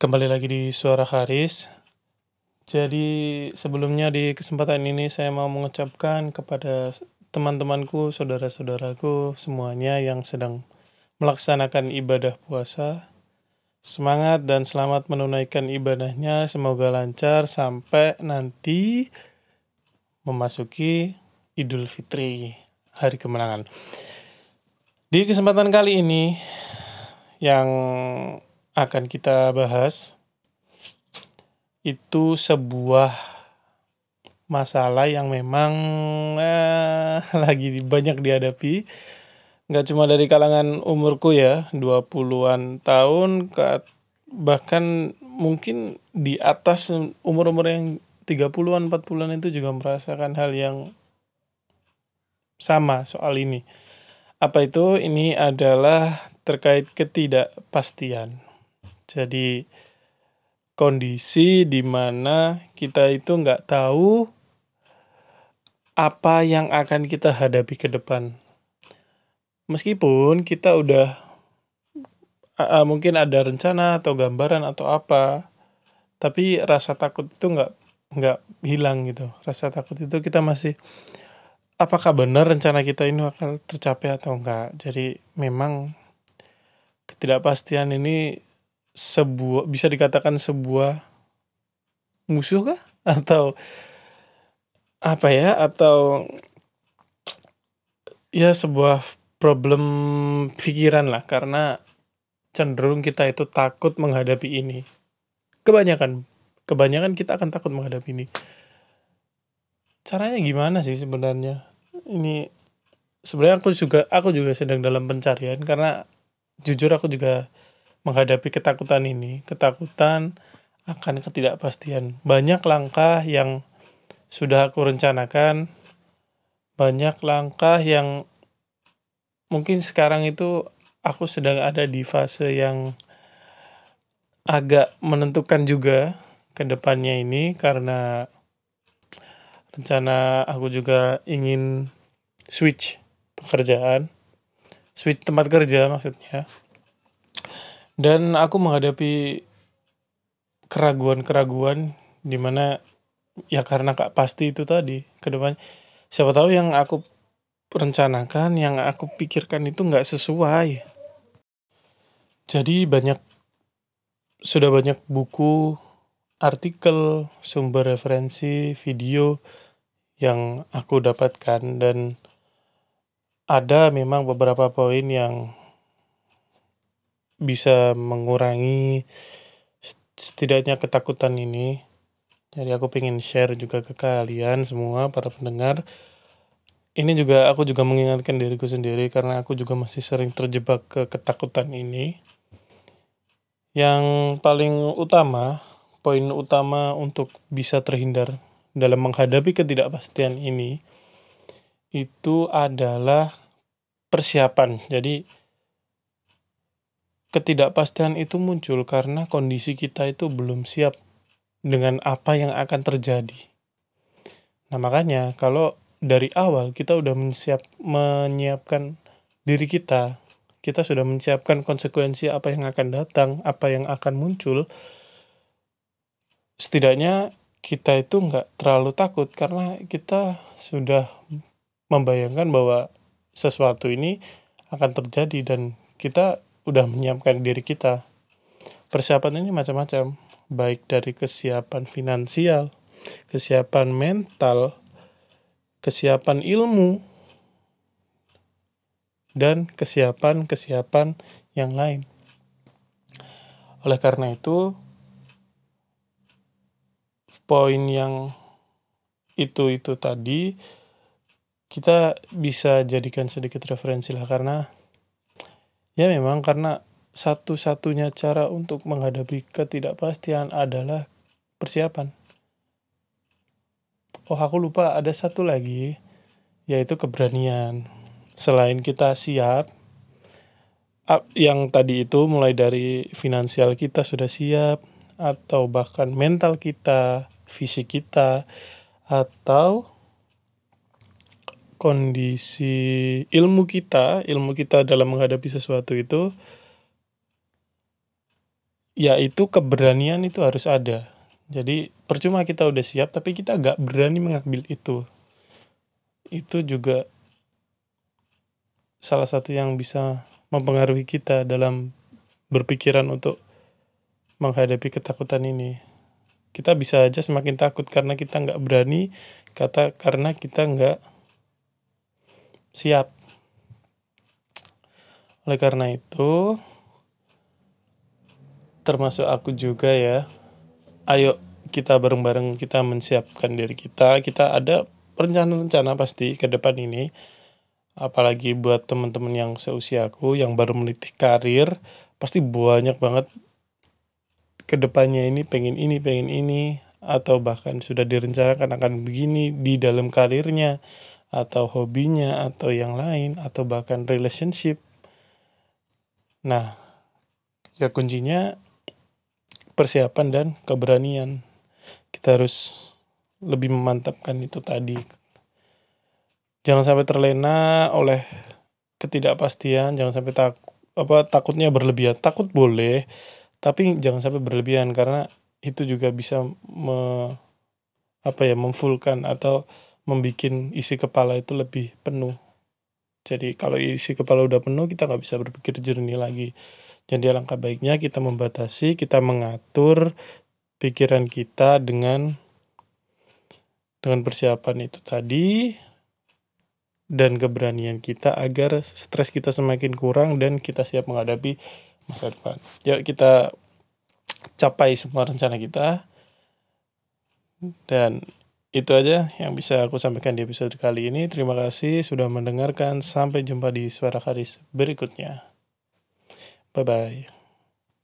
Kembali lagi di Suara Haris. Jadi sebelumnya di kesempatan ini saya mau mengucapkan kepada teman-temanku, saudara-saudaraku semuanya yang sedang melaksanakan ibadah puasa. Semangat dan selamat menunaikan ibadahnya. Semoga lancar sampai nanti memasuki Idul Fitri, hari kemenangan. Di kesempatan kali ini yang akan kita bahas itu sebuah masalah yang memang eh, lagi banyak dihadapi nggak cuma dari kalangan umurku ya 20-an tahun ke bahkan mungkin di atas umur-umur yang 30-an 40-an itu juga merasakan hal yang sama soal ini. Apa itu? Ini adalah terkait ketidakpastian. Jadi kondisi di mana kita itu nggak tahu apa yang akan kita hadapi ke depan. Meskipun kita udah uh, mungkin ada rencana atau gambaran atau apa, tapi rasa takut itu nggak nggak hilang gitu. Rasa takut itu kita masih apakah benar rencana kita ini akan tercapai atau enggak. Jadi memang ketidakpastian ini sebuah bisa dikatakan sebuah musuh kah? Atau apa ya? Atau ya sebuah problem pikiran lah. Karena cenderung kita itu takut menghadapi ini. Kebanyakan kebanyakan kita akan takut menghadapi ini. Caranya gimana sih sebenarnya? Ini sebenarnya aku juga aku juga sedang dalam pencarian karena jujur aku juga menghadapi ketakutan ini, ketakutan akan ketidakpastian. Banyak langkah yang sudah aku rencanakan, banyak langkah yang mungkin sekarang itu aku sedang ada di fase yang agak menentukan juga ke depannya ini karena rencana aku juga ingin switch pekerjaan, switch tempat kerja maksudnya dan aku menghadapi keraguan-keraguan di mana ya karena kak pasti itu tadi ke depan. Siapa tahu yang aku rencanakan yang aku pikirkan itu nggak sesuai. Jadi banyak sudah banyak buku artikel sumber referensi video yang aku dapatkan. Dan ada memang beberapa poin yang bisa mengurangi setidaknya ketakutan ini. Jadi aku pengen share juga ke kalian semua para pendengar. Ini juga aku juga mengingatkan diriku sendiri karena aku juga masih sering terjebak ke ketakutan ini. Yang paling utama, poin utama untuk bisa terhindar dalam menghadapi ketidakpastian ini itu adalah persiapan. Jadi ketidakpastian itu muncul karena kondisi kita itu belum siap dengan apa yang akan terjadi. Nah, makanya kalau dari awal kita udah menyiap, menyiapkan diri kita, kita sudah menyiapkan konsekuensi apa yang akan datang, apa yang akan muncul, setidaknya kita itu nggak terlalu takut karena kita sudah membayangkan bahwa sesuatu ini akan terjadi dan kita udah menyiapkan diri kita. Persiapan ini macam-macam, baik dari kesiapan finansial, kesiapan mental, kesiapan ilmu, dan kesiapan-kesiapan yang lain. Oleh karena itu, poin yang itu-itu tadi kita bisa jadikan sedikit referensi lah karena Ya memang karena satu-satunya cara untuk menghadapi ketidakpastian adalah persiapan. Oh aku lupa ada satu lagi yaitu keberanian. Selain kita siap, yang tadi itu mulai dari finansial kita sudah siap, atau bahkan mental kita, fisik kita, atau kondisi ilmu kita, ilmu kita dalam menghadapi sesuatu itu yaitu keberanian itu harus ada. Jadi percuma kita udah siap tapi kita nggak berani mengambil itu. Itu juga salah satu yang bisa mempengaruhi kita dalam berpikiran untuk menghadapi ketakutan ini. Kita bisa aja semakin takut karena kita nggak berani, kata karena kita nggak siap. Oleh karena itu, termasuk aku juga ya, ayo kita bareng-bareng kita mensiapkan diri kita. Kita ada rencana-rencana pasti ke depan ini. Apalagi buat teman-teman yang seusiaku yang baru meniti karir, pasti banyak banget ke depannya ini pengen ini pengen ini atau bahkan sudah direncanakan akan begini di dalam karirnya atau hobinya atau yang lain atau bahkan relationship. Nah ya kuncinya persiapan dan keberanian. Kita harus lebih memantapkan itu tadi. Jangan sampai terlena oleh ketidakpastian jangan sampai tak apa takutnya berlebihan. Takut boleh tapi jangan sampai berlebihan karena itu juga bisa me, apa ya memfullkan atau membuat isi kepala itu lebih penuh. Jadi kalau isi kepala udah penuh kita nggak bisa berpikir jernih lagi. Jadi alangkah baiknya kita membatasi, kita mengatur pikiran kita dengan dengan persiapan itu tadi dan keberanian kita agar stres kita semakin kurang dan kita siap menghadapi masa depan. Yuk kita capai semua rencana kita. Dan itu aja yang bisa aku sampaikan di episode kali ini. Terima kasih sudah mendengarkan. Sampai jumpa di suara karis berikutnya. Bye bye.